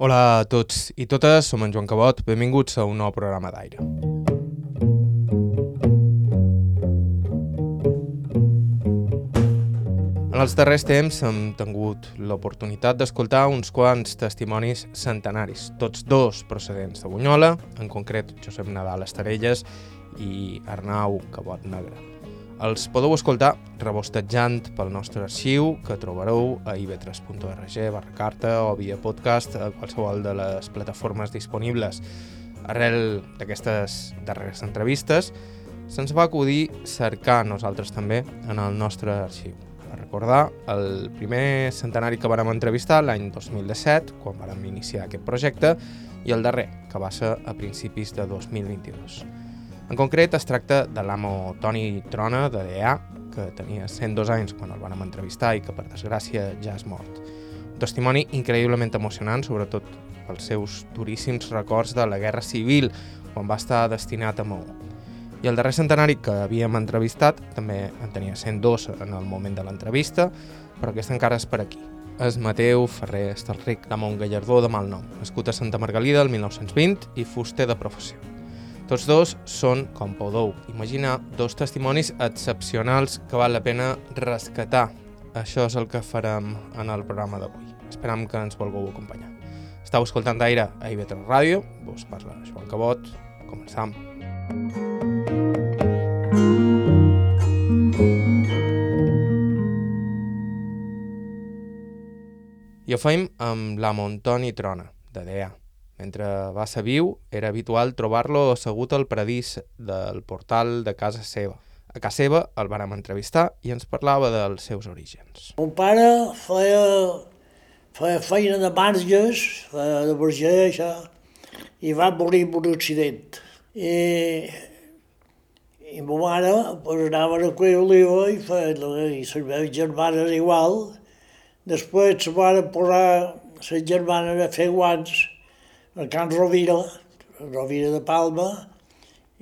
Hola a tots i totes, som en Joan Cabot, benvinguts a un nou programa d'aire. En els darrers temps hem tingut l'oportunitat d'escoltar uns quants testimonis centenaris, tots dos procedents de Bunyola, en concret Josep Nadal Estarelles i Arnau Cabot Negre. Els podeu escoltar rebostejant pel nostre arxiu que trobareu a ib3.org barra carta o via podcast a qualsevol de les plataformes disponibles. Arrel d'aquestes darreres entrevistes, se'ns va acudir cercar nosaltres també en el nostre arxiu. A recordar, el primer centenari que vàrem entrevistar l'any 2017, quan vàrem iniciar aquest projecte, i el darrer, que va ser a principis de 2022. En concret, es tracta de l'amo Toni Trona, de DEA, que tenia 102 anys quan el vam entrevistar i que, per desgràcia, ja és mort. Un testimoni increïblement emocionant, sobretot pels seus duríssims records de la Guerra Civil, quan va estar destinat a Maó. I el darrer centenari que havíem entrevistat també en tenia 102 en el moment de l'entrevista, però aquest encara és per aquí. És Mateu Ferrer Estalric, l'amo un gallardó de mal nom, nascut a Santa Margalida el 1920 i fuster de professió. Tots dos són, com podeu imaginar, dos testimonis excepcionals que val la pena rescatar. Això és el que farem en el programa d'avui. Esperam que ens vulgueu acompanyar. Estau escoltant d'aire a IB3 Ràdio, vos parla Joan Cabot. Començam. I ho feim amb la Montoni Trona, de DEA. Mentre va ser viu, era habitual trobar-lo assegut al paradís del portal de casa seva. A casa seva el vàrem entrevistar i ens parlava dels seus orígens. Mon pare feia, feia feina de marges, de berger, això, i va morir en un accident. I, i ma mare pues, anava a cuir oliva i, feia, i les meves germanes igual. Després se van posar les germanes a fer guants a Can Rovira, Rovira de Palma,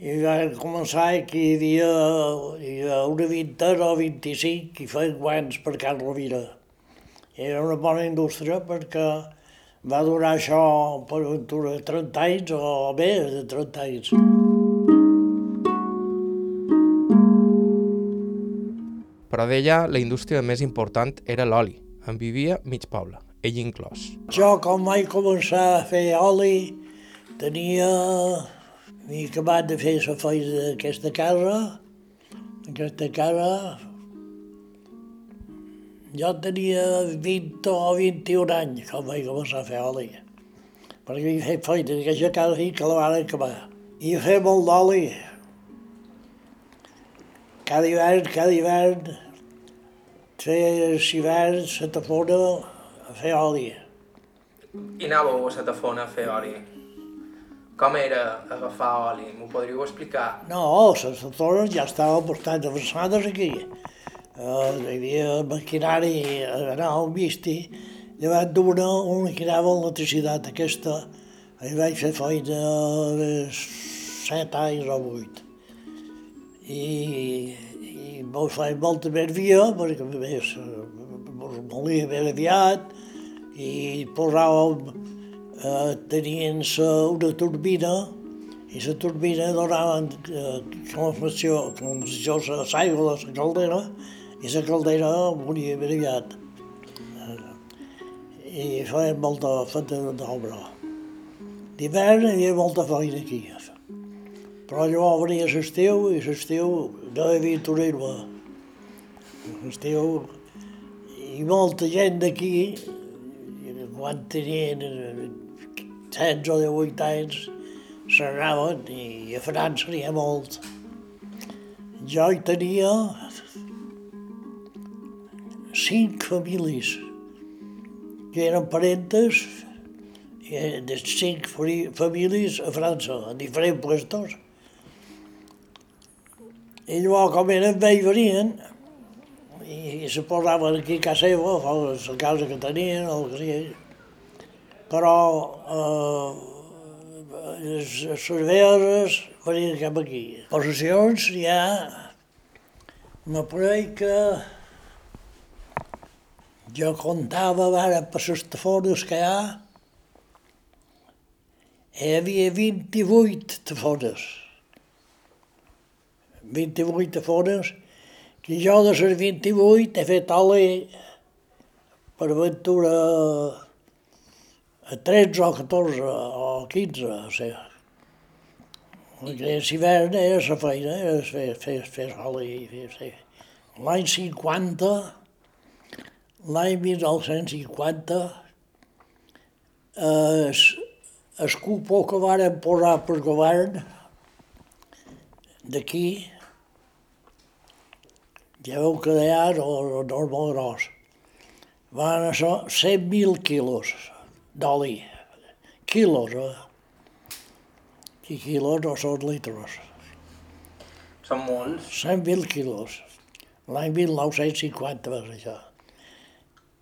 i va començar que hi havia, hi havia una vintena o 25 que feien guants per Can Rovira. Era una bona indústria perquè va durar això per 30 anys o més de 30 anys. Però d'ella la indústria més important era l'oli. En vivia mig poble ell inclòs. Jo, com vaig començar a fer oli, tenia... M'he acabat de fer la feina d'aquesta casa. Aquesta casa... Jo tenia 20 o 21 anys quan vaig començar a fer oli. Perquè he fet feina d'aquesta casa i que la van acabar. I fet molt d'oli. Cada hivern, cada hivern, feia hiverns, tafona, a fer oli. I anàveu a la tafona a fer oli? Com era agafar oli? M'ho podríeu explicar? No, les tafones ja estaven bastant avançades aquí. Uh, hi havia maquinari anar al visti, davant d'una, una que anava a l'electricitat, aquesta, hi vaig fer feina de set anys o vuit. I, i vaig fer molta més via, perquè més, mos molia ben aviat, i posàvem, eh, tenien una turbina, i la turbina donaven eh, calefacció, calefacció a l'aigua de la caldera, i la caldera moria ben aviat. I feien molta feina d'obra. D'hivern hi havia molta feina aquí. Però llavors venia l'estiu i l'estiu no hi havia turisme. L'estiu i molta gent d'aquí quan tenien 16 o 18 anys, s'anaven i a França n'hi ha molt. Jo hi tenia cinc famílies que eren parentes de cinc famílies a França, en diferents puestos. I llavors, com eren vells, venien i, i se posaven aquí a casa seva, la casa que tenien, el que sigui però eh, les cerveses venien cap aquí. Possessions hi ha, me pareix que jo comptava ara per les tafones que hi ha, hi havia 28 tafones. 28 tafones, que jo de les 28 he fet ole per aventura a 13 o 14 o 15, o sigui. Perquè l'hivern era la feina, era fer, fer, fer oli. L'any 50, l'any 1950, es, el cupó que varen posar per govern d'aquí, ja veu que d'allà no, no és molt gros, van ser 100.000 quilos d'oli. Quilos, eh? I quilos no són litres. Són molts. 100.000 quilos. L'any 1950 va ser això.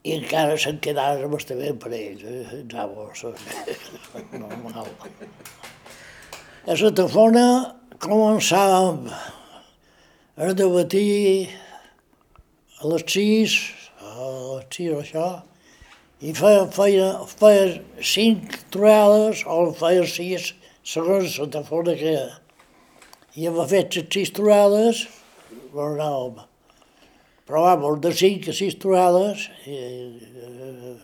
I encara se'n quedaven bastant per ells, eh? Llavors, normal. A la tafona començàvem a debatir a les 6, a les 6 o això, i feia, feia, feia cinc truades o feia sis segons la tafona que i hem fet les sis truades, bueno, anàvem. Però vamos, de cinc a sis truades, i, eh,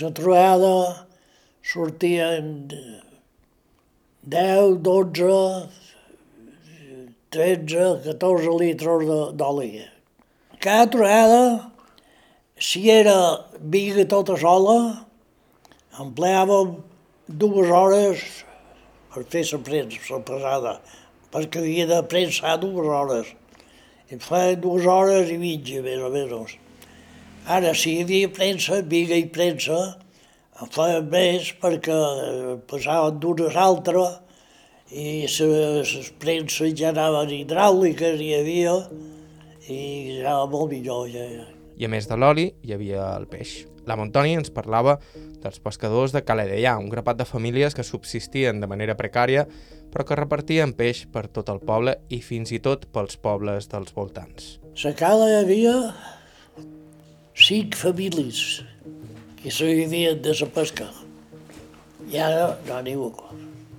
la truada sortien 10, 12, 13, 14 litres d'oli. Cada truada, si era viga tota sola, empleàvem dues hores per fer la premsa, la pesada, perquè havia de premsar dues hores. I feia dues hores i mitja, més o menys. Ara, si hi havia premsa, viga i premsa, en feien més perquè passaven d'una a l'altra i les premses ja anaven hidràuliques, hi havia, i anava molt millor. Ja, ja. I a més de l'oli, hi havia el peix. La Montoni ens parlava dels pescadors de Caledellà, un grapat de famílies que subsistien de manera precària, però que repartien peix per tot el poble i fins i tot pels pobles dels voltants. A cala hi havia cinc famílies que se vivien de la pesca. I ara no n'hi ha.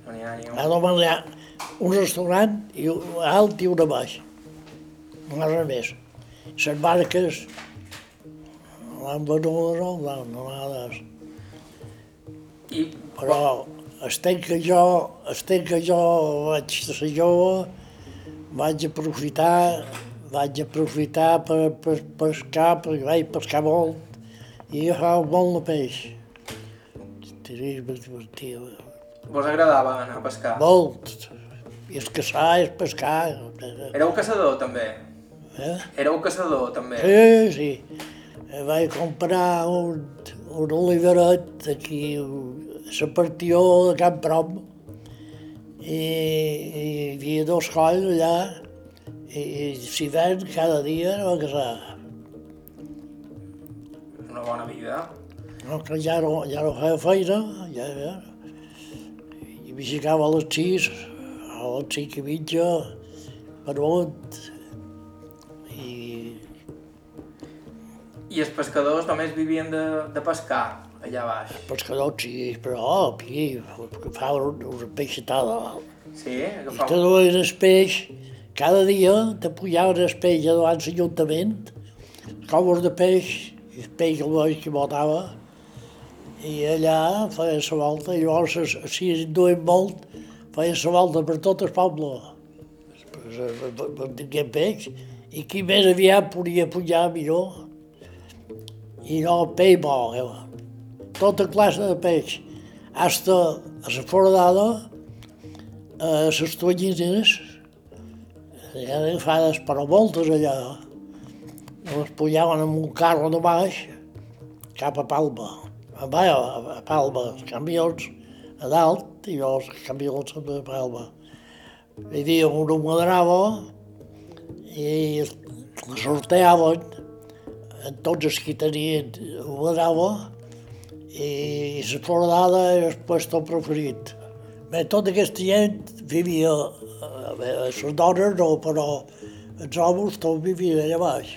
No n'hi ha ni Ara només hi ha un restaurant i un alt i una baix. No res més. Les barques l'han venudes o l'han donades. I Però estem que jo, estem que jo vaig ser jove, vaig aprofitar, vaig aprofitar per, per pescar, perquè vaig pescar molt, i agafava molt de peix. Tenia divertia, vos agradava anar a pescar? molt. I és caçar, és pescar. Éreu caçador, també? Eh? Éreu caçador, també? Sí, sí. Eh, Vaig comprar un, un oliveret aquí, a la partió de Camp Prom, i, i hi havia dos colls allà, i, i si ven cada dia no va casar. Una bona vida. No, que ja no, ja no feia feina, ja, ja. I m'aixecava a les sis, a les cinc i mitja, per munt, I els pescadors només vivien de, de pescar, allà baix? pescador sí, però aquí agafaven una peixetada. Sí? I Agafau... te duien el peix, cada dia te pujaven el peix a davant l'Ajuntament, coves de peix, i el peix el veig que botava, i allà feien la volta, i llavors si es duien molt, feien la volta per tot el poble, per, per, per, per tenir peix, i qui més aviat podia pujar millor, i peix bo, eh? tota classe de peix, hasta a la foradada, a les tonyines, ja agafades per a voltes allà, les pujaven amb un carro de baix cap a Palma. A, a, a Palma, els camions a dalt i els camions a Palma. Hi havia una madrava i la sorteaven en tots els que tenien madrava i la foradada era el puesto preferit. Bé, tota aquesta gent vivia, les dones no, però els homes tots vivien allà baix.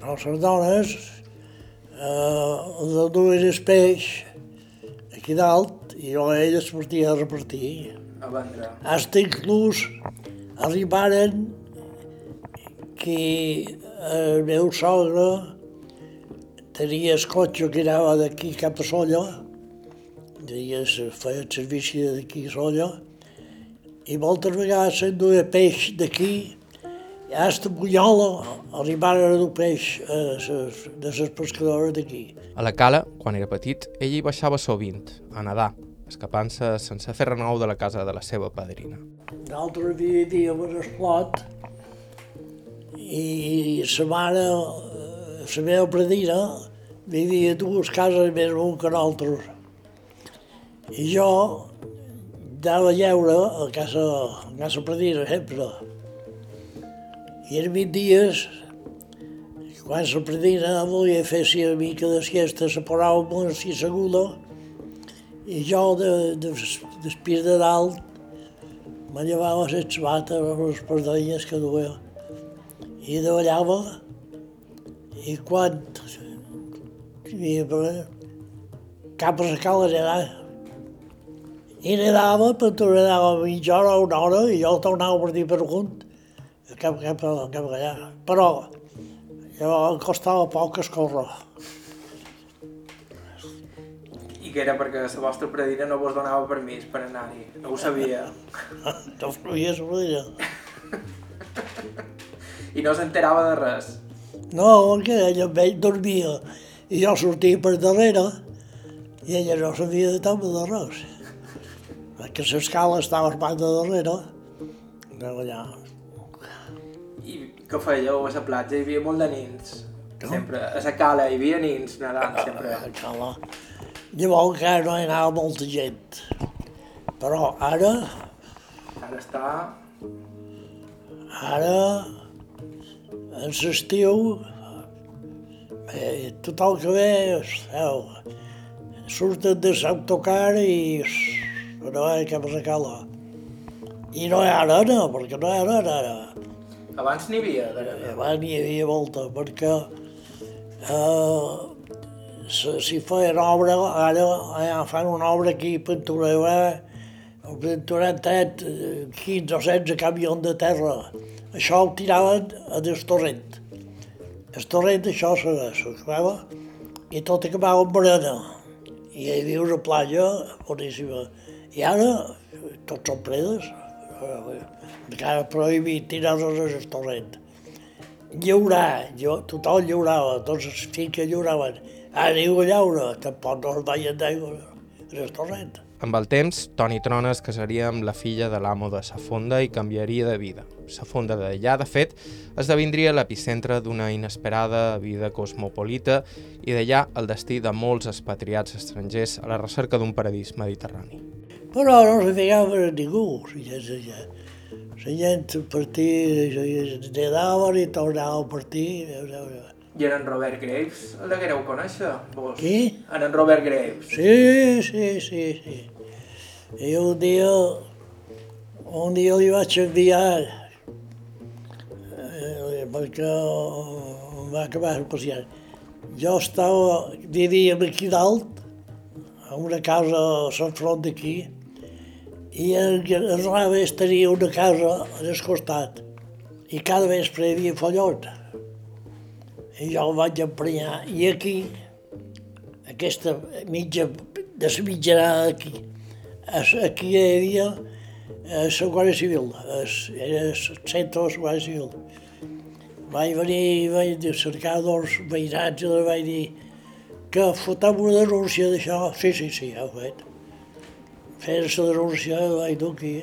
No, les dones eh, els duien el peix aquí dalt i jo ell es sortia a repartir. A vendre. Hasta inclús arribaren que el meu sogre tenia el cotxe que anava d'aquí cap a Solla, feia el servici d'aquí a Solla, i moltes vegades s'enduia peix d'aquí, i hasta Bunyola arribaren a dur peix a ses, de les pescadores d'aquí. A la cala, quan era petit, ell hi baixava sovint, a nedar, escapant-se sense fer renou de la casa de la seva padrina. Nosaltres vivíem a l'Esplot i sa mare, eh, la meva predina, vivia dues cases més un que nosaltres. I jo anava a lleure a casa, a casa predina sempre. I 20 dies, quan la predina volia fer si una mica de siesta, se posava molt així segura, i jo de, de, després de dalt me llevava les sabates amb les pardelles que duia i davallava i quan per cap a la cala nedar i nedava, però tu nedava mitja hora o una hora i jo tornava per dir per amunt cap, cap, cap allà. Però jo em costava poc escórrer. I que era perquè la vostra predina no vos donava permís per anar-hi, no ho sabia. No fluïa la. I no s'enterava de res. No, que ella ell dormia i jo sortia per darrere i ella no sabia de tot de res. Perquè l'escala estava armada de darrere. Allà. I què fèieu a la platja? Hi havia molt de nins. Sempre, a la cala hi havia nins nedant sempre. A cala. Llavors encara no hi anava molta gent. Però ara, Ara està... ara, en l'estiu, eh, tothom que ve, veu, surten de l'autocar i no va cap a la cala. I no hi ha arena, perquè no hi ha arena ara. Abans n'hi havia, de... Abans n'hi havia molta, perquè eh, si, feien obra, ara ja fan una obra aquí a Pintoreu, el tret 15 o 16 camions de terra. Això ho tiraven a del torrent. El torrent això se s'acabava i tot acabava amb arena. I hi havia una platja boníssima. I ara tots són predes. Encara prohibit tirar-los al torrent lliurar, tothom lliurava, tots els fills que lliuraven. Ara diu a llaure, tampoc no es veien d'aigua el torrent. Amb el temps, Toni Trona es casaria amb la filla de l'amo de Sa Fonda i canviaria de vida. Sa Fonda d'allà, de fet, esdevindria l'epicentre d'una inesperada vida cosmopolita i d'allà el destí de molts expatriats estrangers a la recerca d'un paradís mediterrani. Però no se fijava en ningú, la gent, la gent, la gent partia, nedaven i tornaven a partir. I en Robert Graves, el deguereu conèixer, vos? Qui? En en Robert Graves. Sí, sí, sí, sí. Un dia, li vaig enviar, eh, perquè va acabar el pacient. Jo estava, vivíem aquí dalt, a una casa a Front d'aquí, i el, Raves tenia una casa al costat, i cada vespre hi havia follot. I jo el vaig emprenyar. I aquí, aquesta mitja, de la mitjanada aquí, aquí hi havia eh, la Guàrdia Civil, era el centre de la Guàrdia Civil. Vaig venir, vaig dir, cercar dos veïnats i els vaig dir que fotem una denúncia d'això. Sí, sí, sí, ja ho fet. Feia la denúncia, vaig dur aquí.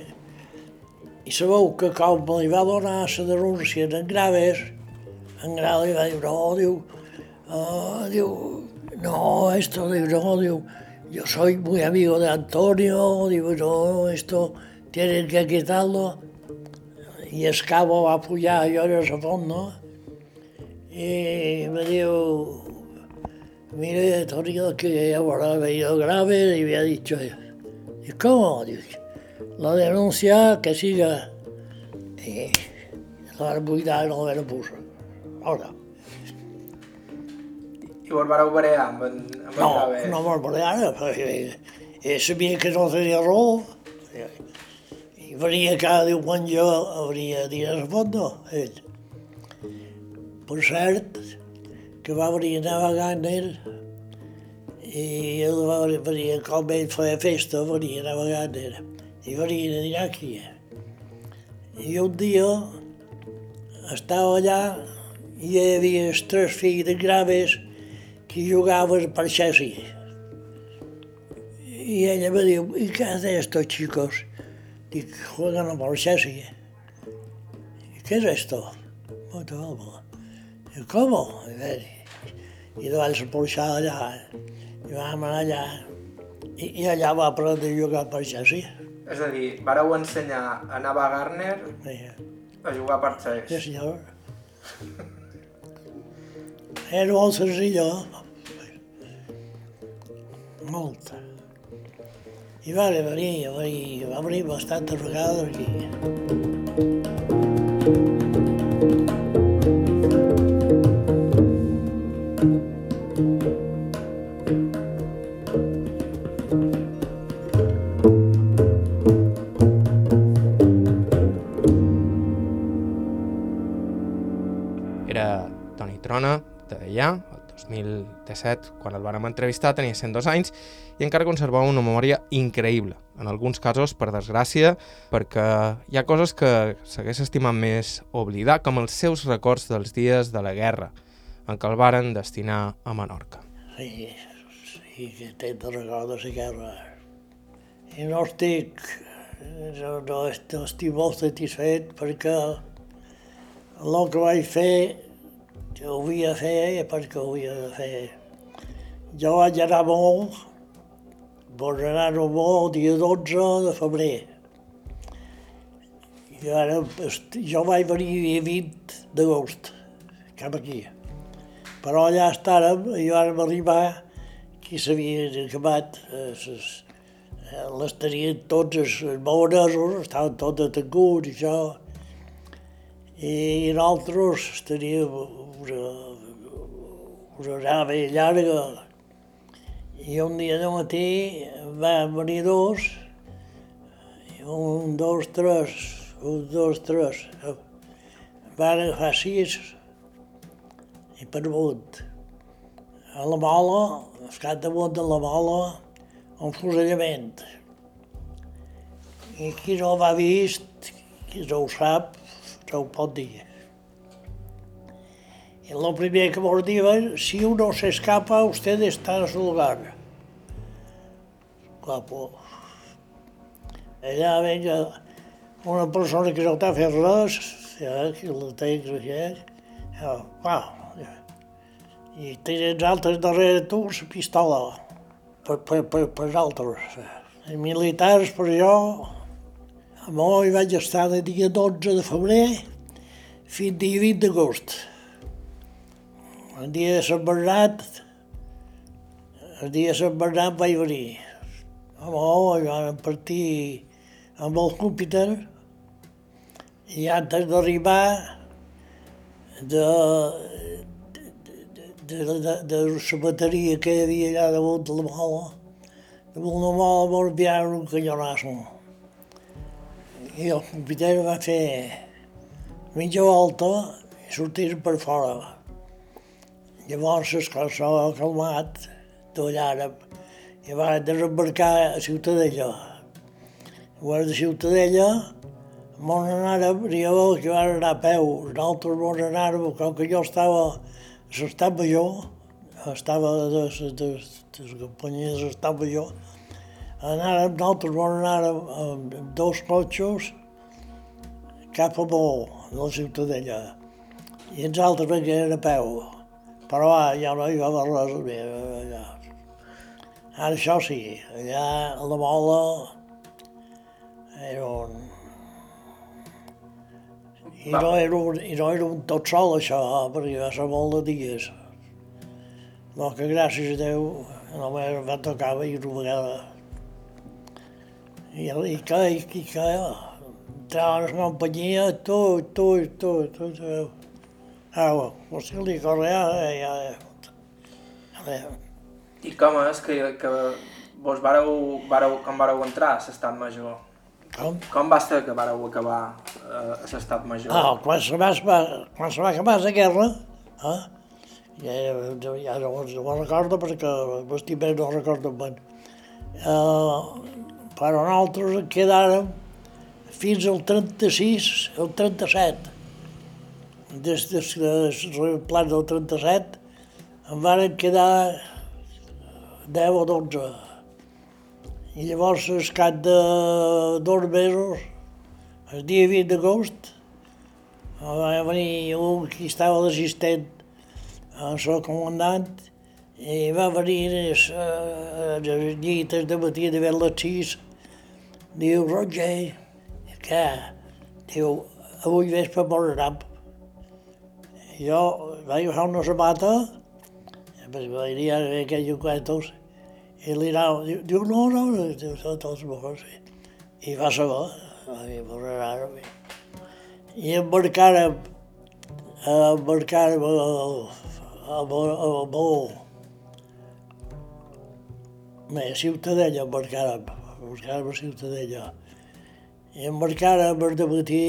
I sabeu que com me li va donar la denúncia en Graves, en Graves va dir, no, diu, uh, diu, no, esto, diu, no, diu, yo soy muy amigo de Antonio, digo, no, esto tienen que quitarlo. Y el cabo va a apoyar yo en ese fondo. Y me dijo, mire, Antonio, que ahora ha venido grave y me ha dicho, ¿y cómo? La denuncia que siga. Y la buida no me lo puso. Ahora, I vos vareu barear amb en, amb no, en Graves? no me'l veuré ara, perquè ell sabia que no tenia raó. I venia cada diumenge a venir a diners a fondo, ell. Per cert, que va venir navegant ell, i ell va venir, com ell feia festa, venia navegant ell, i venia a dinar aquí. I un dia estava allà i hi havia els tres fills de graves que jugaven per Chelsea. Y ella me dijo, ¿y qué hacen estos chicos? Digo, juegan por Chelsea. ¿Y qué es esto? Digo, ¿cómo? I davant la polsada allà, i vam anar allà, i, i allà va aprendre a jugar per Chelsea. És a dir, vareu ensenyar a Nava Garner Sí, a jugar per Chelsea. sí senyor. Era molt senzill, molt. I va venir, va venir, va venir bastantes. De Deià, el 2017, quan el vàrem entrevistar, tenia 102 anys i encara conservava una memòria increïble, en alguns casos, per desgràcia, perquè hi ha coses que s'hagués estimat més oblidar, com els seus records dels dies de la guerra, en què el varen destinar a Menorca. Sí, sí que té de recordo la guerra. I no estic, no, no estic molt satisfet perquè el que vaig fer, que ho havia de fer perquè ho havia de fer. Jo vaig anar molt, vaig anar molt el dia 12 de febrer. I ara, jo vaig venir dia 20 d'agost, cap aquí. Però allà estàrem, i vàrem arribar, que s'havien acabat, eh, ses- eh, les tenien tots els maonesos, estaven tots detenguts i això, i nosaltres teníem una, una nave llarga, i un dia de matí van venir dos, un, dos, tres, un, dos, tres, van agafar sis, i per amunt. A la mola, al cap damunt de la mola, un fusellament. I qui no l'ha vist, qui no ho sap, no ho pot dir. Y lo primero que nos digan, si uno se escapa, usted está en su lugar. Guapo. Allà venga una persona que no t'ha fet res, ja, que la tens aquí, ja, uau, i tens altres darrere tu la pistola per, per, per, per altres. Els militars, per jo, a Mó vaig estar de dia 12 de febrer fins dia 20 d'agost. El dia de Sant Bernat, el dia de Sant Bernat vaig venir. A Mó hi van partir amb el Júpiter i antes d'arribar de, de, de, de, la bateria que hi havia allà damunt de la mola, damunt la mola va enviar un canyonasso. I el capità va fer mitja volta i sortir per fora. Llavors es s'ha calmat, d'allà, i va desembarcar a Ciutadella. Llavors de Ciutadella Mon anàrem, n'hi havia que van anar a peu, nosaltres mon anàrem, com que jo estava a l'estat major, estava de, de, de, de l'estat major, anàrem, nosaltres mon anàrem amb, amb dos cotxes cap a Mó, de la Ciutadella, i els altres venien a peu, però ah, ja no hi va haver res més allà. Ara això sí, allà a la Mola era un, i no, era un, I no era un tot sol, això, perquè va ser molt de dies. No, que gràcies a Déu només va tocar veir una vegada. I, i que, i, i que, entrava en la companyia, tu, tu, tu, tu. Ah, o sigui, li corre, ja, ja. I com és que, que vos vareu, vareu, com vareu entrar a l'estat major? Com? Com va ser que vareu acabar eh, a l'estat major? Ah, quan se va, quan se va acabar la guerra, eh? ja, ja, ja no, no recordo perquè vestit bé no ho recordo ben. Uh, però nosaltres quedàrem fins al 36, el 37. Des, des del pla del 37 en varen quedar 10 o 12. I llavors, al cap de dos mesos, el dia 20 d'agost, va venir un que estava d'assistent el seu comandant i va venir a les llites de matí de les 6 diu Roger què? diu avui vespre morarem jo vaig agafar una sabata venia aquells cuentos i li anava, diu, no, no, diu, són tots morts i va saber i morarà i embarcàrem embarcàrem el, amb el... Bé, Ciutadella embarcàrem, embarcàrem a Ciutadella. I embarcàrem el matí,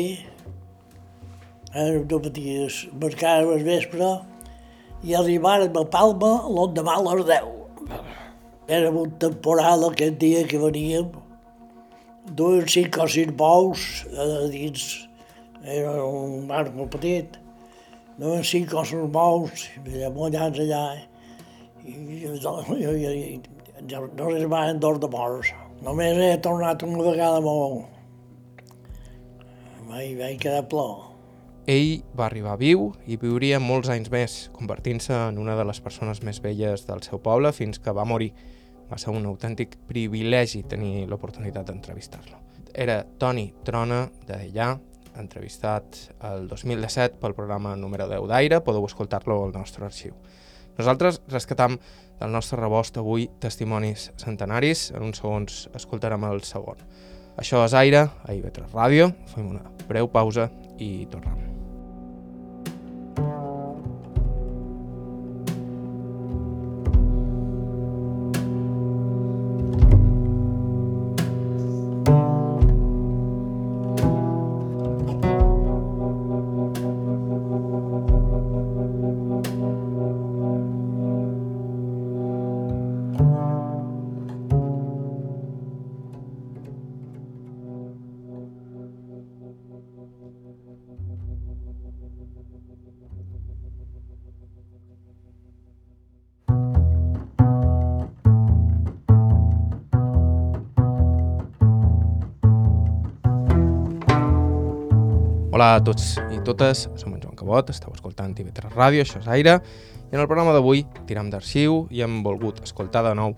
el matí, embarcàrem al vespre i arribàrem a Palma l'endemà a les 10. Era un temporal aquest dia que veníem, duien cinc o sis bous a dins, era un mar molt petit, no en cinc o sis bous, mullats allà, i, i, i, i, i no arribaven dos de morts. Només he tornat una vegada molt. Vaig, vaig quedar plor. Ell va arribar viu i viuria molts anys més, convertint-se en una de les persones més velles del seu poble fins que va morir. Va ser un autèntic privilegi tenir l'oportunitat d'entrevistar-lo. Era Toni Trona, de Dellà, entrevistat el 2017 pel programa número 10 d'Aire, podeu escoltar-lo al nostre arxiu. Nosaltres rescatam del nostre rebost avui testimonis centenaris, en uns segons escoltarem el segon. Això és Aire, a IB3 Ràdio, fem una breu pausa i tornem. A tots i totes, som en Joan Cabot, esteu escoltant TV3 Ràdio, això és Aire, i en el programa d'avui tiram d'arxiu i hem volgut escoltar de nou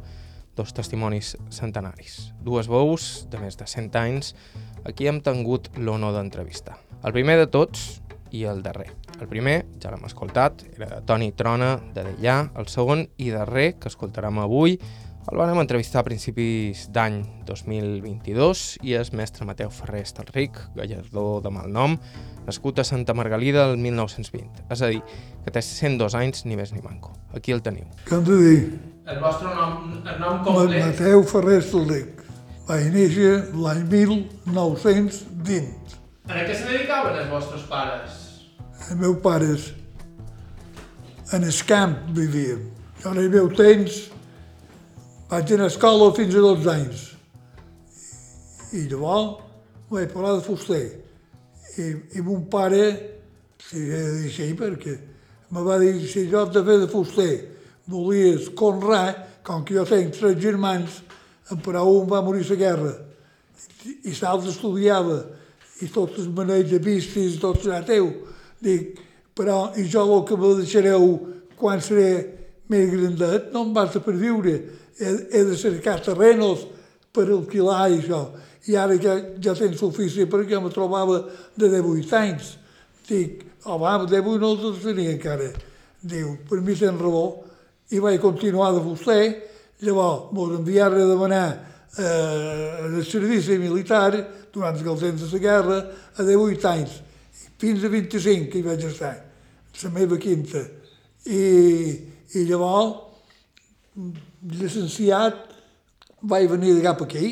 dos testimonis centenaris, dues veus de més de 100 anys, a qui hem tingut l'honor d'entrevistar. El primer de tots i el darrer. El primer, ja l'hem escoltat, era de Toni Trona, de Dellà, el segon i darrer, que escoltarem avui, el vam entrevistar a principis d'any 2022 i és mestre Mateu Ferrer Estalric, gallador de malnom, nascut a Santa Margalida el 1920. És a dir, que té 102 anys, ni més ni manco. Aquí el teniu. Què hem de dir? El vostre nom, el nom Mateu Ferrer Estalric. Va néixer l'any 1920. A què se dedicaven els vostres pares? Els meus pares en el camp vivien. Jo en el meu temps vaig anar a escola fins a 12 anys. I llavors vaig parlar de fuster. I, i mon pare, si he de dir així, perquè me va dir si jo de fer de fuster volies conrar, com que jo tenc tres germans, però un va morir la guerra i l'altre estudiava i tots els maneig de vistes, tot serà teu. Dic, però i jo el que me deixareu quan seré més grandet no em basta per viure he, he de cercar terrenos per alquilar i això. I ara ja, ja tens ofici perquè me trobava de 18 anys. Dic, home, de 18 no els tenia encara. Diu, per mi tens raó. I vaig continuar de vostè. Llavors, mos enviaren a demanar eh, el servici militar durant el temps de la guerra a 18 anys. Fins a 25 que hi vaig estar, la meva quinta. I, i llavors llicenciat vaig venir de cap aquí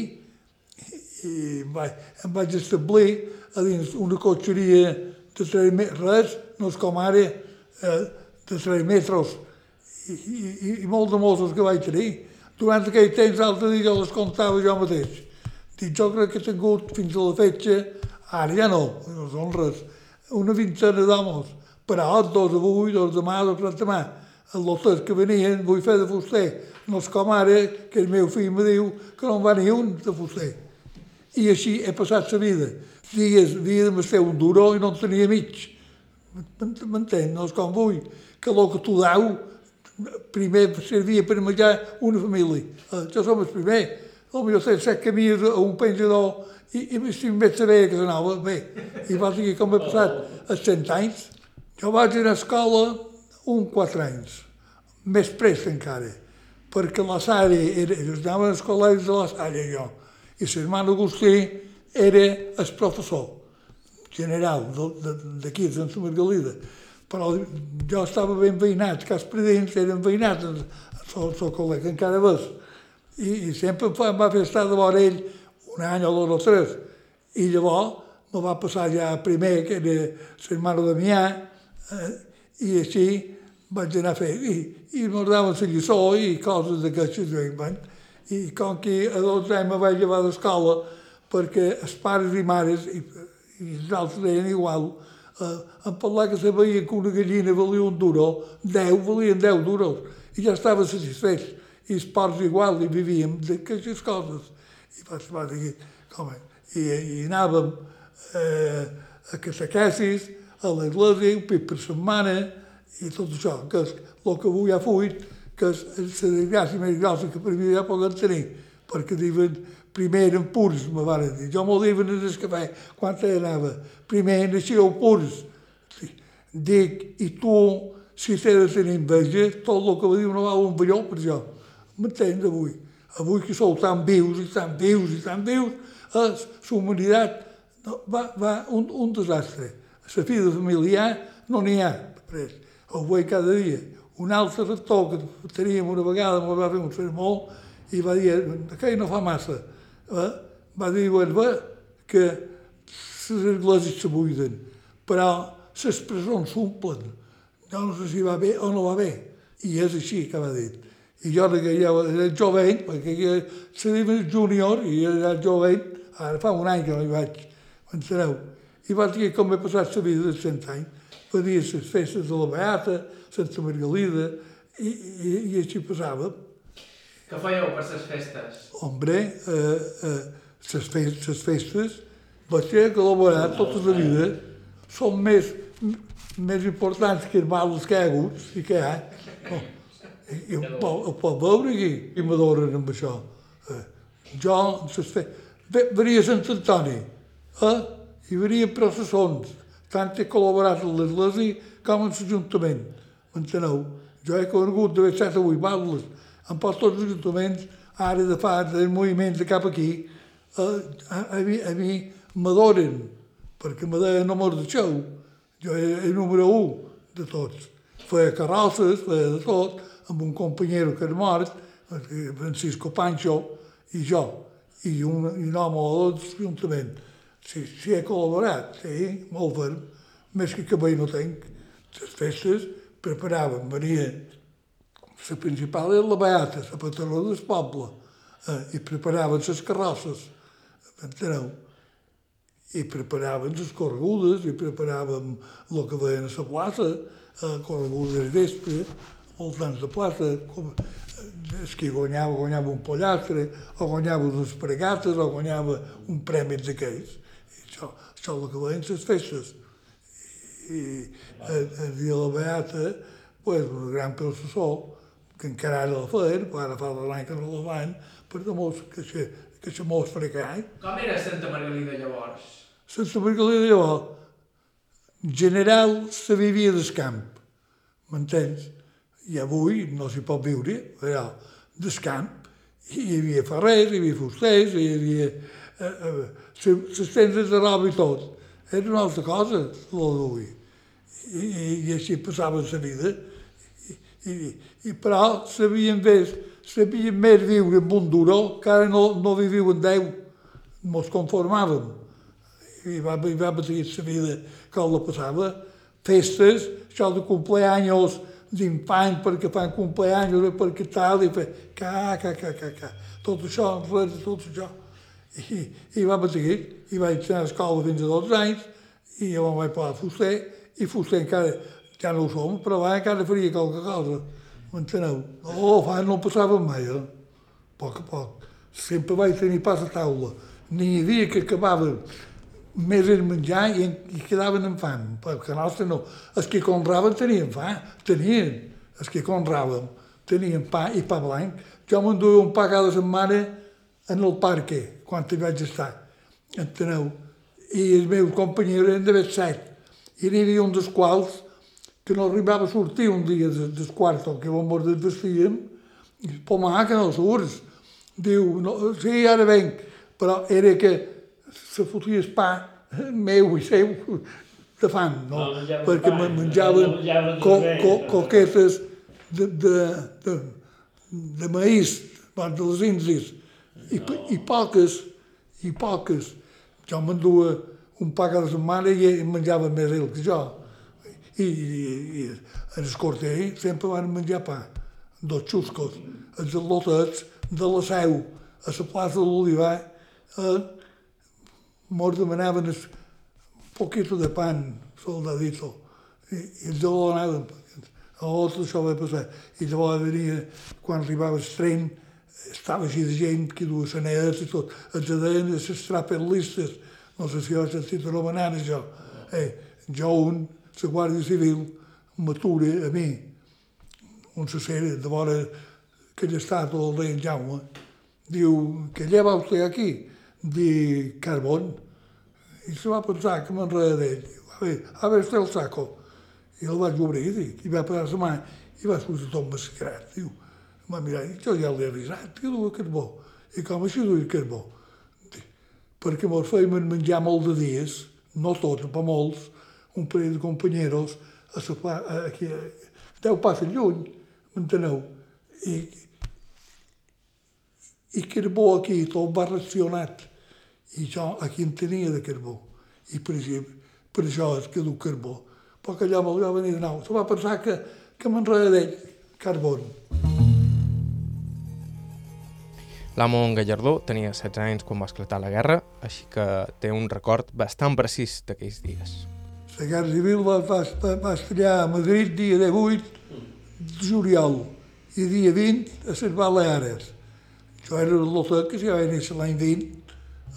i vaig, em vaig establir a dins una cotxeria de 3 metres, res, no és com ara, eh, de 3 metres, i, i, i molt de mossos que vaig tenir. Durant aquell temps, l'altre dia, jo les comptava jo mateix. Dic, jo crec que he tingut fins a la fetge, ara ja no, no són res, una vintena d'homes, però dos avui, dos demà, dos demà. Els lotes que venien, vull fer de fuster. No és com ara, que el meu fill me diu que no en va ni un de fuster. I així he passat la vida. Dies, havia de fer un duró i no en tenia mig. M'entén? No és com vull, que el que tu dau primer servia per menjar una família. Eh, jo som el primer. Potser sé set camies a un penjador i, i estic més saber que s'anava bé. I va dir com he passat els cent anys. Jo vaig anar a escola un quatre anys, més prest encara, perquè la Sara era, anava als col·legis de la Sara jo, i l'hermano Agustí era el professor general d'aquí, de, Sant Margalida. Però jo estava ben veïnat, cas predins eren veïnats, el seu col·lega encara ves. I, i sempre em va fer estar de vora ell un any o dos o tres. I llavors me va passar ja primer, que era l'hermano Damià, eh, i així vaig anar a fer, i, i m'ho daven la lliçó i coses d'aquestes, i com que a 12 anys me vaig llevar d'escola, perquè els pares i mares, i, i els altres deien igual, eh, em parlar que sabia que una gallina valia un duro, 10 valien 10 duros, i ja estava satisfet. I els porcs igual, i vivíem d'aquestes coses. I vaig, va dir, com, i, i anàvem eh, a catequesis, a l'església, un pit per setmana, i tot això, que és el que avui ha fuit, que és la desgràcia més grossa que per mi ja poden tenir, perquè diuen, primer eren purs, me van dir. Jo m'ho diuen en el cafè, quan anava. Primer naixíeu purs. Dic, i tu, si t'he de tenir enveja, tot el que va dir no val un balló per jo. M'entens avui? Avui que sou tan vius i tan vius i tan vius, la humanitat no, va, va un, un desastre. La vida familiar no n'hi ha. Després ho veig cada dia. Un altre rector que teníem una vegada, m'ho va fer un sermó, i va dir, aquell no fa massa, eh? va dir, bueno, va, que les esglésies se buiden, però les presons s'omplen. Jo no sé si va bé o no va bé. I és així que va dir. I jo que ja era jovent, perquè ja seria júnior i era jovent, ara fa un any que no hi vaig, m'enteneu? I va dir com he passat la vida de cent anys venia les festes de la Beata, Santa Margalida, i, i, i així passava. Què fèieu per les festes? Hombre, eh, eh, les, festes, les festes vaig ser col·laborat tota la vida, són més, més importants que els mals que hi ha hagut i que hi ha. Oh, i, ho pot veure aquí, i m'adoren amb això. Eh, jo, les festes, venia Sant Antoni, eh, i venia processons, tant he col·laborat amb l'Església com amb l'Ajuntament. M'enteneu? Jo he conegut d'haver set o vuit bables amb tots els ajuntaments, ara de fa del moviment de cap aquí, eh, a, a, mi, a mi m'adoren, perquè me deien no me'ls deixeu. Jo era el número un de tots. Feia carrosses, feia de tot, amb un companyero que era mort, Francisco Pancho, i jo, i un, i un home o dos juntament. Sí, sí he col·laborat, sí, molt ferm. Més que cabell no tenc. Les festes preparàvem, venia la principal era la Beata, la patrona del poble, eh, i preparaven les carrosses, enteneu? I preparaven les corregudes, i preparàvem el que veien a la plaça, eh, corregudes de vespre, voltants de plaça, com, eh, el que guanyava, guanyava un pollastre, o guanyava unes pregates, o guanyava un premi d'aquells el que les festes. I el dia de la Beata, pues, un gran processó, que encara ara la feien, però ara fa l'any que no la fan, per damunt que se, que se mos frecai. Com era Santa Margalida llavors? Santa Margalida llavors, general se vivia del camp, m'entens? I avui no s'hi pot viure, però del camp. Hi havia ferrers, hi havia fusters, hi havia les tendes de roba i tot. Era una altra cosa, el d'avui. I, i, I així passava la vida. I, i, i però sabien bé sabíem més viure amb un duró, que ara no, no viviu en Déu, mos conformàvem. I va, i va patir la vida com la passava. Festes, això de cumpleaños d'infants perquè fan cumpleaños, perquè tal, i fer ca, ca, ca, ca, ca. Tot això, res tot això. I, i va patir, i vaig anar a escola fins a 12 anys, i me'n vaig parar a fuster, i fuster encara, ja no ho som, però va, encara faria qualque cosa. M'enteneu? No, fa, no passava mai, eh? Poc a poc. Sempre vaig tenir pas a taula. N'hi havia que acabava més el menjar i, i quedaven amb fam, perquè nostre no. Els que conraven tenien fam, tenien. Els que conraven tenien pa i pa blanc. Jo m'enduia un pa cada setmana en el parque, quan hi vaig estar. Enteneu? I els meus companys eren d'haver set. I n'hi havia un dels quals que no arribava a sortir un dia des, des quarto, que vam mos desvestíem, i pomar que no surts. Diu, no, sí, ara venc, però era que se fotia el pa meu i seu de fam, no? No Perquè pa, me menjaven no co, co, coquetes de, de, de, de maïs, de les indis, i, i poques, i poques. Jo m'endua un pa cada setmana i menjava més ell que jo. I, i, i el cortell sempre van menjar pa, dos xuscos, els lotets de la seu, a la plaça de l'Olivar, eh, mos demanaven un poquito de pan, soldadito, i, i jo lo donàvem. Llavors això va passar. I llavors venia, quan arribava el tren, estava gent que duia sanets i tot. Els deien les trapellistes, no sé si has sentit anomenar això. Eh, jo, un, la Guàrdia Civil, m'atura a mi, un sacere de vora que ell està tot el rei en Jaume, diu, que lleva usted aquí? Di carbón. I se va pensar que m'enreda d'ell. A veure, a veure, està el saco. I el vaig obrir, dic, i va posar la mà, i va sortir tot massacrat. Diu, em va mirar, jo ja l'he avisat, que duia carbó. I com així duia carbó? Dic, perquè mos fèiem menjar molt de dies, no tots, però molts, un parell de companyeros, a pla, a- aquí, a, deu passes lluny, m'enteneu? I, i carbó aquí, tot va racionat. I jo aquí en tenia de carbó. I per, exemple, per això és que du carbó. Però que allò me'l va venir de nou. Se va pensar que, que m'enreda d'ell, carbó. L'amo en Gallardó tenia 16 anys quan va esclatar la guerra, així que té un record bastant precís d'aquells dies. La Guerra Civil va, va, va, va estallar a Madrid dia 18 de juliol i dia 20 a les Baleares. Jo era el lotet que ja vaig néixer l'any 20.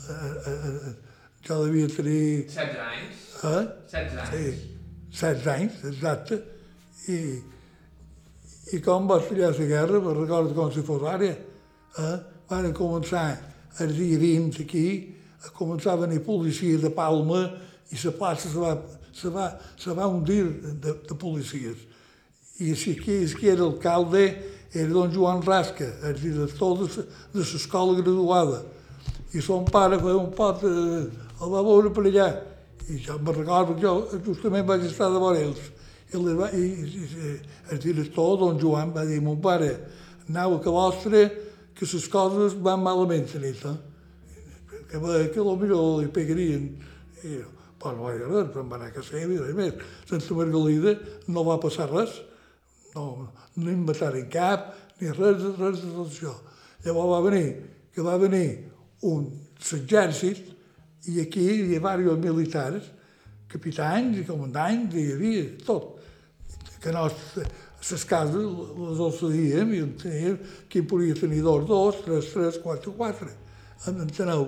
Eh, eh, eh, jo devia tenir... 16 anys? Eh? 16 Sí, 16 anys, exacte. I, i com va estallar la guerra, me'n recordo com si fos ara, eh? Van començar el dia 20 aquí, a començar a policia de Palma i la plaça se va, se va, se va hundir de, de policies. I així que, és que era alcalde era don Joan Rasca, el director de, de l'escola graduada. I son pare feia un pot, eh, el va veure per allà. I jo me'n recordo que jo justament vaig estar de vora ells. I, va, i, i, i el director, don Joan, va dir, mon pare, anau a vostre, que les coses van malament a nit, eh? que, que potser li pegarien. I però no va dir res, em va anar a casa i res més. Sense Margalida no va passar res. No, no em mataren cap, ni res, res de tot això. Llavors va venir, que va venir un exèrcit i aquí hi havia diversos militars, capitans i comandants, hi havia tot. Que no, les cases les oceíem i en teníem, qui podia tenir dos, dos, tres, tres, quatre, quatre. En, enteneu?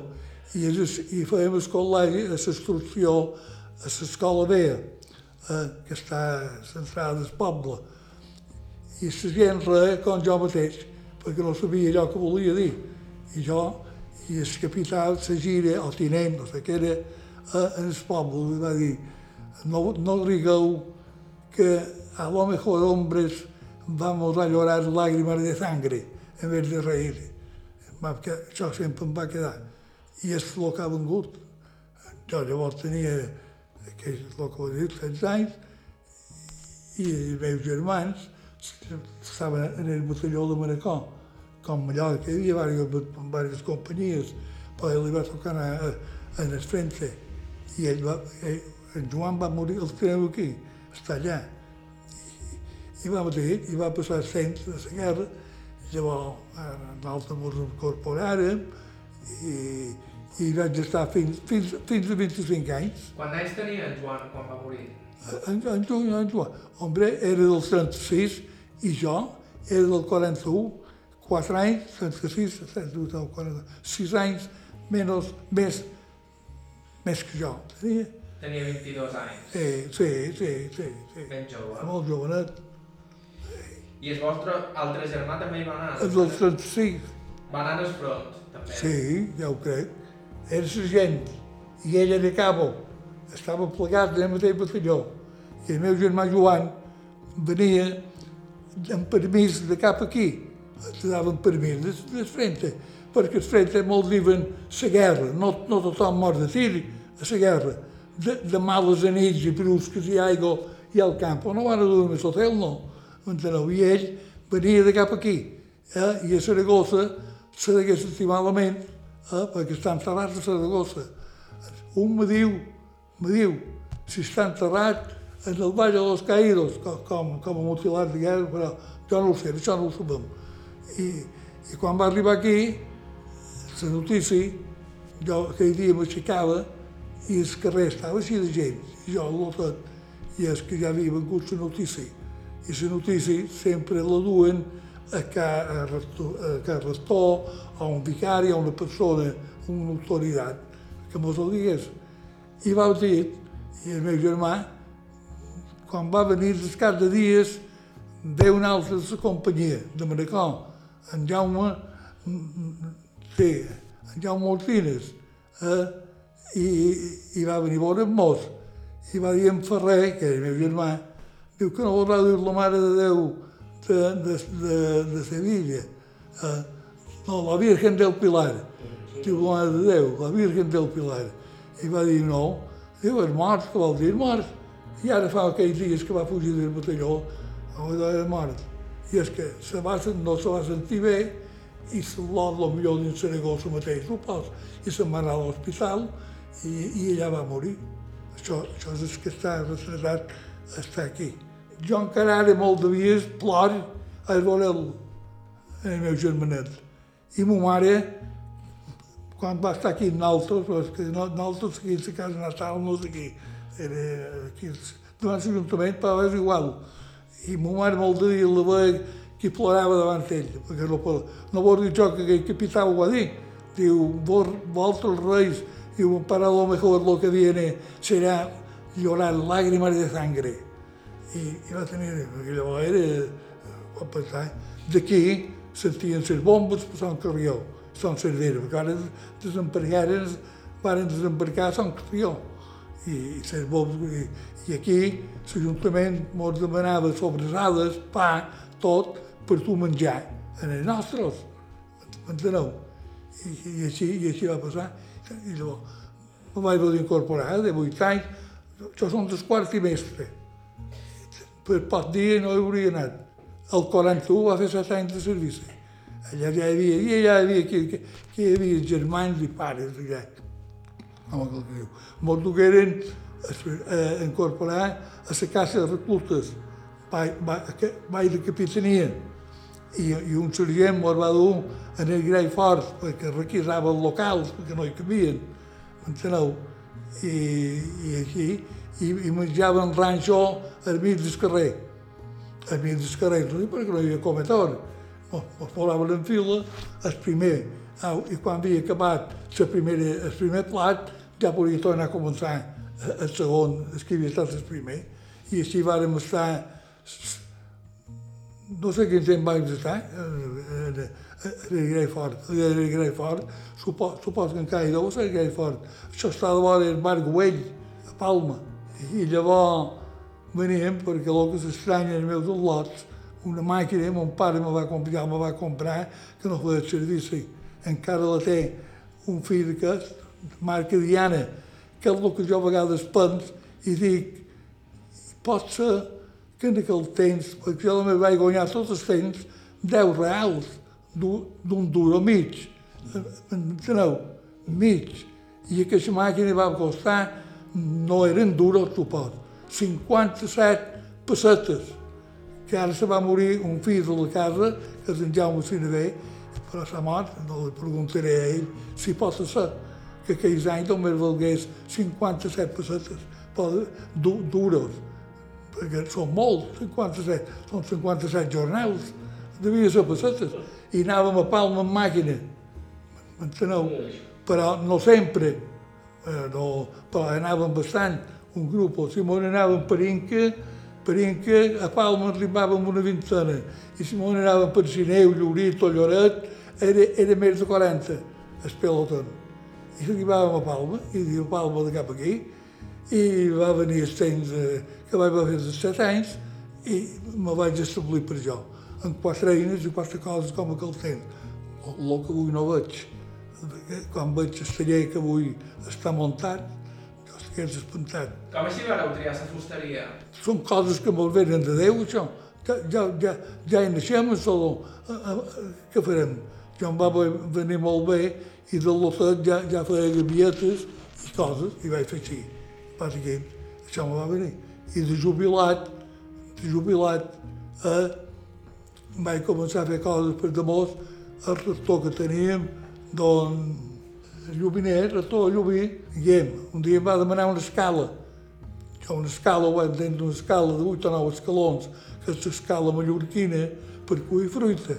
I, és, i fèiem el col·legi, a l'instrucció, a l'escola vella, eh, que està centrada al poble. I la gent res com jo mateix, perquè no sabia allò que volia dir. I jo, i el capità, la gira, el tinent, no sé què era, eh, en el poble, va dir, no, no rigueu que a lo mejor hombres vamos a llorar lágrimas de sangre en vez de reír. Que això sempre em va quedar. I és el que ha vengut. Jo llavors tenia, que és el que he dit, 16 anys, i els meus germans estaven en el batalló de Manacó, com Mallorca, hi havia diverses, diverses companyies, però ell li va tocar a, a, a el frente. I ell va, ell, en Joan va morir, el teniu aquí, està allà. I, va morir, i va passar cent de la guerra, llavors nosaltres ens incorporàrem i, i vaig estar fins, fins, fins a 25 anys. Quants anys tenia en Joan quan va morir? En, en, Joan, en Joan, hombre, era del 36 i jo era del 41, 4 anys, 36, 37, 40, 6 anys menys, més, més que jo. Tenia, Tenia 22 anys. sí, sí, sí, sí, sí. Ben jove. molt jovenet. I el vostre altre germà també hi va anar? És del 36, Va anar al front, també. sí, ja ho crec. Era sergent i ell era cabo. Estava plegat en el mateix batalló. I el meu germà Joan venia amb permís de cap aquí. Te daven permís de, de frente, perquè els frente molts diuen la guerra, no, no tothom mor de tir a la guerra. De, de males anits i brusques i aigua i al camp, no van a dormir a l'hotel, no. Enteneu? I ell venia de cap aquí. Eh? I a Saragossa se degués sentir malament, eh? perquè està enterrat a Saragossa. Un me diu, me diu, si està enterrat en el Valle de los Caídos, com, com, com a mutilat de guerra, però jo no ho sé, això no ho sabem. I, i quan va arribar aquí, la notícia, jo aquell dia m'aixecava i el carrer estava així de gent, i jo al tot, i és que ja havia vengut la notícia. I la notícia sempre la duen a ca, a, resto, a ca rector, a un vicari, a una persona, una autoritat, que mos el digués. I va dir, i el meu germà, quan va venir el cap de dies, ve un altre de la companyia, de Manacor, en Jaume, sí, en Jaume Ortines, eh? I, i va venir a veure amb mos, i va dir en Ferrer, que era el meu germà, diu que no voldrà dir la Mare de Déu de, de, de, de Sevilla. Eh? No, la Virgen del Pilar. Diu la Mare de Déu, la Virgen del Pilar. I va dir no. Diu, és mort, que vol dir mort. I ara fa aquells dies que va fugir del batalló, a era mort. I és que se va, no se va sentir bé i l'or, el millor dins Saragossa mateix, ho pos. I se'n va anar a l'hospital i, i ella va morir. Això, això és que està retratat, està aquí. Jo encara ara molt de dies plor a veure el, el meu germanet. I ma mare, quan va estar aquí amb nosaltres, però és que no, nosaltres aquí a casa natal no és aquí, era aquí, davant l'Ajuntament, però és igual. I ma mare molt de dia la veia que plorava davant ell, perquè no, no vol dir jo que aquell capità ho va dir. Diu, vosaltres reis, diu, para lo mejor lo que viene será llorar lágrimas de sangre. I, i va tenir, llavors era, va pensar, d'aquí sentien les bombes per Sant Carrió, Sant Cervera, perquè ara desembarcaren, van desembarcar a Sant Carrió. I, i, bombes, i, i aquí l'Ajuntament ens demanava sobrasades, pa, tot, per tu menjar, en els nostres, m'enteneu? I, i, així, I així va passar. I llavors me vaig incorporar de 8 anys, jo som del quart trimestre. Per poc dia no hi hauria anat. El 41 va fer 7 anys de servici. Allà ja hi havia, i allà hi havia, que, que, que hi havia germans i pares allà. El que diu. Molts dugueren a incorporar a la casa de reclutes, vaig de capitania. I, i un sergent mos va dur en el grei fort perquè requisava els locals, perquè no hi cabien, enteneu? I, i així, i, i menjaven ranxo al mig del carrer, al mig del carrer, no perquè no hi havia cometor. Ens posaven en fila, el primer, au, i quan havia acabat la primera, el primer plat, ja podia tornar a començar el segon, el que havia estat el primer, i així vàrem estar no sé quin temps vaig estar, era, Fort, era Fort, supos, supos que encara hi deu ser Grey Fort. Això està de vora el Mar Güell, a Palma. I llavors veníem, perquè el que s'estranya els meus lots, una màquina, mon pare me va comprar, me va comprar, que no feia servici. Encara la té un fill que és marca Diana, que és el que jo a vegades pens i dic, pot ser que en aquell temps, perquè jo també vaig guanyar tots els temps, 10 reals, d'un duro mig, enteneu? Mig. I aquesta màquina va costar, no eren duros, tu pot, 57 pessetes, que ara se va morir un fill de la casa, que és en Jaume Sinavé, però s'ha mort, no li preguntaré a ell si pot ser que aquells anys només valgués 57 pessetes, duros, perquè són molts, 57, són 57 jornals, devia ser pessetes, i anàvem a Palma amb màquina, m'enteneu? Però no sempre, eh, no, però anàvem bastant, un grup, o Simón anàvem per Inca, per Inca, a Palma arribàvem una vintena, i Simón anàvem per Sineu, Llorit o Lloret, era, era més de 40, el pelotón. I arribàvem a Palma, i diu Palma de cap aquí, i va venir el temps eh, que vaig fer els 7 anys, i me vaig establir per jo, amb quatre eines i quatre coses com aquell temps, el que avui no veig. Quan veig el taller que avui està muntat, jo estic espantat. Com així vareu triar la fusteria? Són coses que me'l venen de Déu, això. Ja, ja, ja, ja hi naixem al saló. Què farem? Jo em va venir molt bé i de l'hotel ja, ja feia gavietes i coses, i vaig fer així. Bàsicament, això me va venir. I de jubilat, de jubilat, eh, vaig començar a fer coses per damunt el rector que teníem, don Llubinet, rector Llubí, Guillem, un dia em va demanar una escala. Una escala, ho entenc, una escala de 8 o 9 escalons, que és l'escala mallorquina per cuir fruita.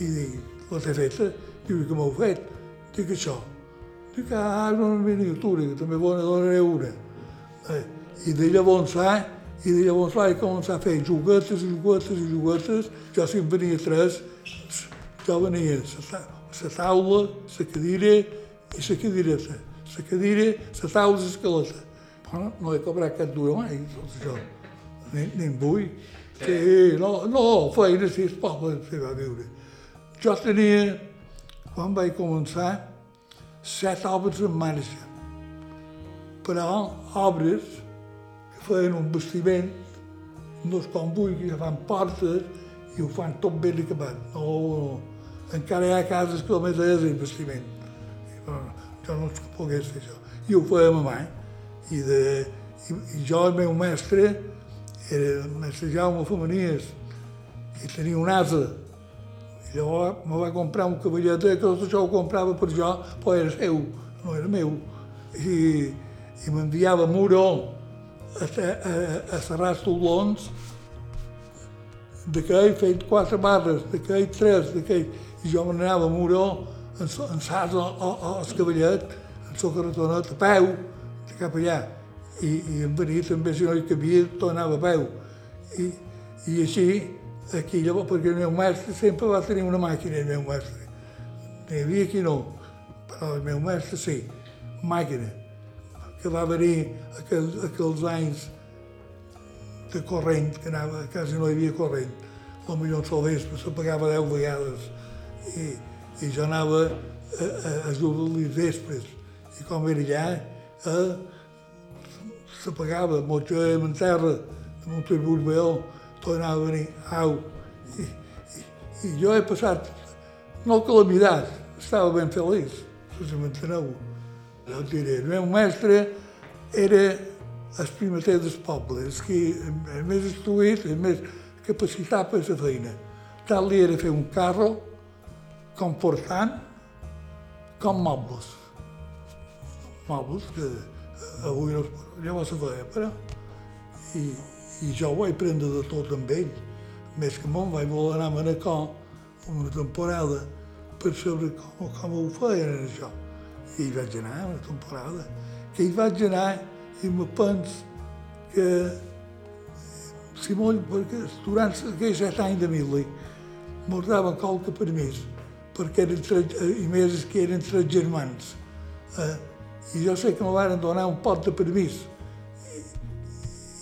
I dic, la té feta? Diu, que m'heu fet? Dic això. Dic, ah, una miniatura, que també bona donaré una. Eh, I de llavors, eh, i de llavors vaig començar a fer juguetes i juguetes i juguetes. Jo si em venia tres, jo venia la taula, la cadira i la cadireta. La cadira, la taula i l'escaleta. Però no he cobrat cap dura mai, tot això. Ni, ni em vull. Sí, no, no, feina sí, el poble s'hi va viure. Jo tenia, quan vaig començar, set obres en marxa. Però obres que feien un vestiment, no és com vulgui, que fan portes i ho fan tot ben acabat. No, no. Encara hi ha cases que només és el vestiment. I, bueno, jo no pogués fer això. I ho fèiem a mà. I, de, i, i jo, el meu mestre, era el mestre Jaume Femenies, i tenia un asa. I llavors me va comprar un cavallet que tot això ho comprava per jo, però era seu, no era meu. I, i m'enviava Muro a, a, a serrar els toblons d'aquell fet quatre barres, d'aquell tres, d'aquell... I jo me n'anava a Muro, en, en sas al cavallet, en la carretonet, a peu, de cap allà. I, i em venia també, si no hi cabia, tornava a peu. I, i així, aquí llavors, perquè el meu mestre sempre va tenir una màquina, el meu mestre. N'hi havia qui no, però el meu mestre sí, màquina, que va venir aquells, aquells anys de corrent, que anava, quasi no hi havia corrent. El millor al vespre se pagava 10 vegades i, i jo anava a, a, a jugar les vespres. I com era allà, eh, se pagava, motxem en terra, amb un tribut veu, tornava a venir, au. I, i, I jo he passat, no calamitat, estava ben feliç, si m'enteneu. Jo et diré, el meu mestre era el primer dels pobles, que és més instruït, és més capacitat per la feina. Tal li era fer un carro comportant com mobles. Mobles que avui no es llavors se feia, però... I, I jo ho vaig prendre de tot amb ell. Més que me'n vaig voler anar a Manacor una temporada per saber com, com ho feien això. I hi vaig anar una temporada. Que hi vaig anar i me penso que Simó, perquè durant aquells set anys de mil·li daven qualque permís, perquè eren tres, i més que eren tres germans. Eh, I jo sé que me van donar un pot de permís. I,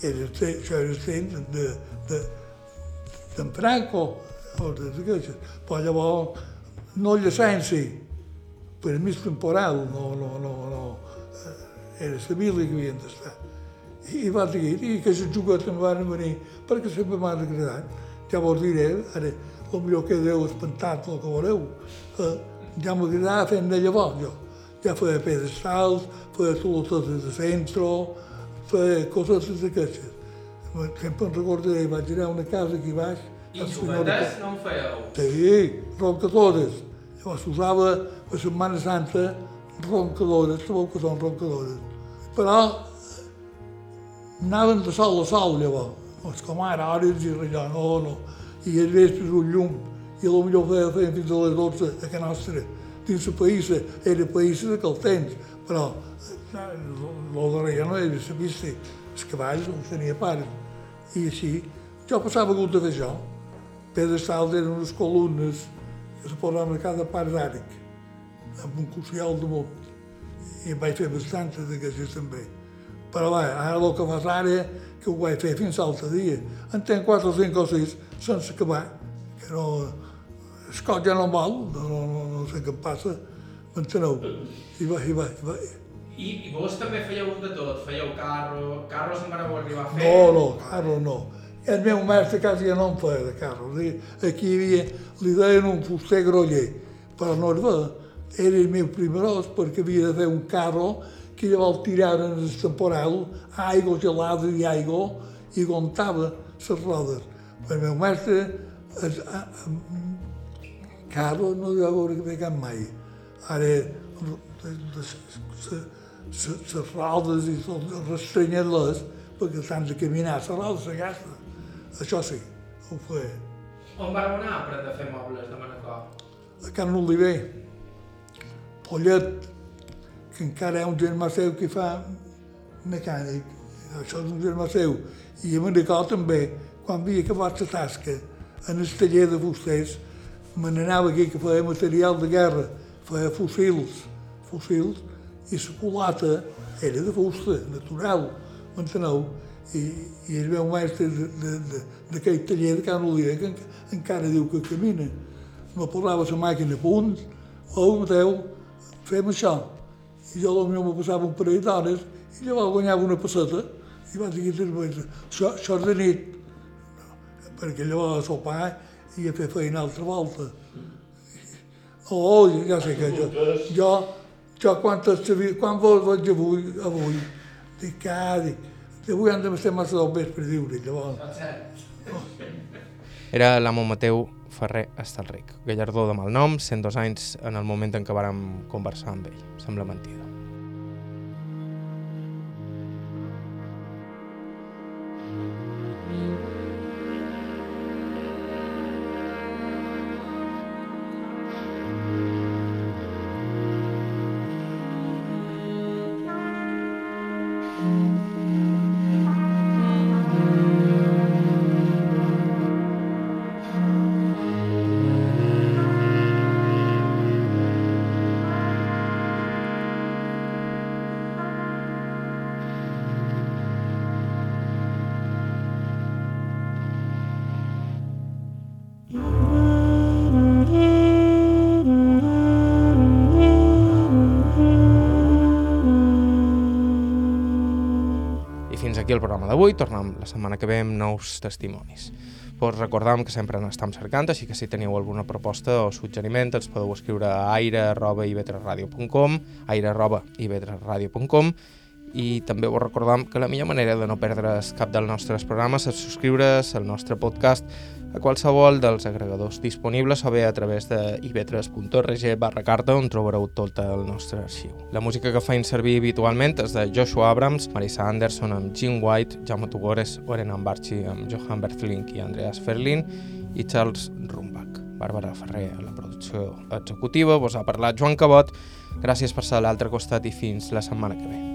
era, això era temps de, de, d'en Franco, o de d'aquestes. Però llavors, no llicència, permís temporal, no, no, no, no. Era la mil·li que havien d'estar i va dir, i aquestes juguetes em van venir perquè sempre m'han agradat. Llavors diré, ara, potser quedeu espantats el que veureu. Eh, ja m'agradava fer de llavors, jo. Ja feia pedestals, feia solucions de centre, feia coses d'aquestes. Sempre em recordaré, vaig anar a una casa aquí baix. I juguetes no en fèieu? Sí, roncadores. Llavors usava a Setmana Santa roncadores, sabeu que són roncadores. Però anaven de sol a sol llavors. No és com ara, hores i allò, no, no. I els vespres un llum, i potser feien, feien fins a les 12 a casa nostra. Dins la païssa, era païssa d'aquell temps, però el darrere no era la vista, els cavalls els tenia pares. I així, jo passava hagut de això. Pedestals eren unes columnes que se posaven a cada part d'àric, amb un cocial damunt. I en vaig fer bastantes d'aquestes també. Però bé, ara el que fas ara, que ho vaig fer fins l'altre dia. En tenc 4 o 5 o 6 sense acabar, que no... El cot ja no em val, no, no, no, no sé què em passa, m'enteneu? I va, i va, i va. I, I vos també fèieu de tot? Fèieu carro, carros en vareu arribar a fer? No, no, carro no. El meu mestre quasi ja no em feia de carro. Aquí hi havia, li deien un fuster groller, però no era, era el meu primerós perquè havia de fer un carro que llavors tiraren el temporal, aigua gelada i aigua, i aguantava les rodes. El meu mestre, el, carro no hi va veure que cap mai. Ara, les rodes i restrenyar-les perquè s'han de caminar, les rodes se gasten. Això sí, ho feia. On vareu anar a aprendre a fer mobles de Manacor? A Can Oliver, Pollet, que encara hi ha un germà seu que fa mecànic, això és un germà seu, i a Manacor també, quan havia acabat la tasca en el taller de fusters, me n'anava aquí que feia material de guerra, feia fusils, fusils, i la culata era de fusta, natural, m'enteneu? I, i el meu mestre d'aquell taller de Can Oliver, que en, encara diu que camina, me posava la màquina a punt, oh, Mateu, fem això. I jo potser me passava un parell d'hores i llavors guanyava una passeta i vaig dir això, això és de nit, perquè llavors a sopar i a fer feina altra volta. Oh, ja sé que jo, jo, jo quan, quan vos vaig avui, avui, dic, ah, dic, avui han de ser massa del vespre diure, llavors. Era l'amo Mateu Ferrer Estalric, gallardó de malnom, 102 anys en el moment en què vàrem conversar amb ell. Sembla mentida. D'avui. Tornem la setmana que ve amb nous testimonis. Vos recordam que sempre n'estem cercant, així que si teniu alguna proposta o suggeriment ens podeu escriure a aire.ivetresradio.com aire.ivetresradio.com i també vos recordam que la millor manera de no perdre's cap dels nostres programes és subscriure's al nostre podcast a qualsevol dels agregadors disponibles o bé a través de ivetres.org barra carta on trobareu tot el nostre arxiu. La música que feim servir habitualment és de Joshua Abrams, Marisa Anderson amb Jim White, Jaume Tugores, Oren Ambarchi amb Johan Berthlink i Andreas Ferlin i Charles Rumbach. Bàrbara Ferrer a la producció executiva, vos ha parlat Joan Cabot. Gràcies per ser a l'altre costat i fins la setmana que ve.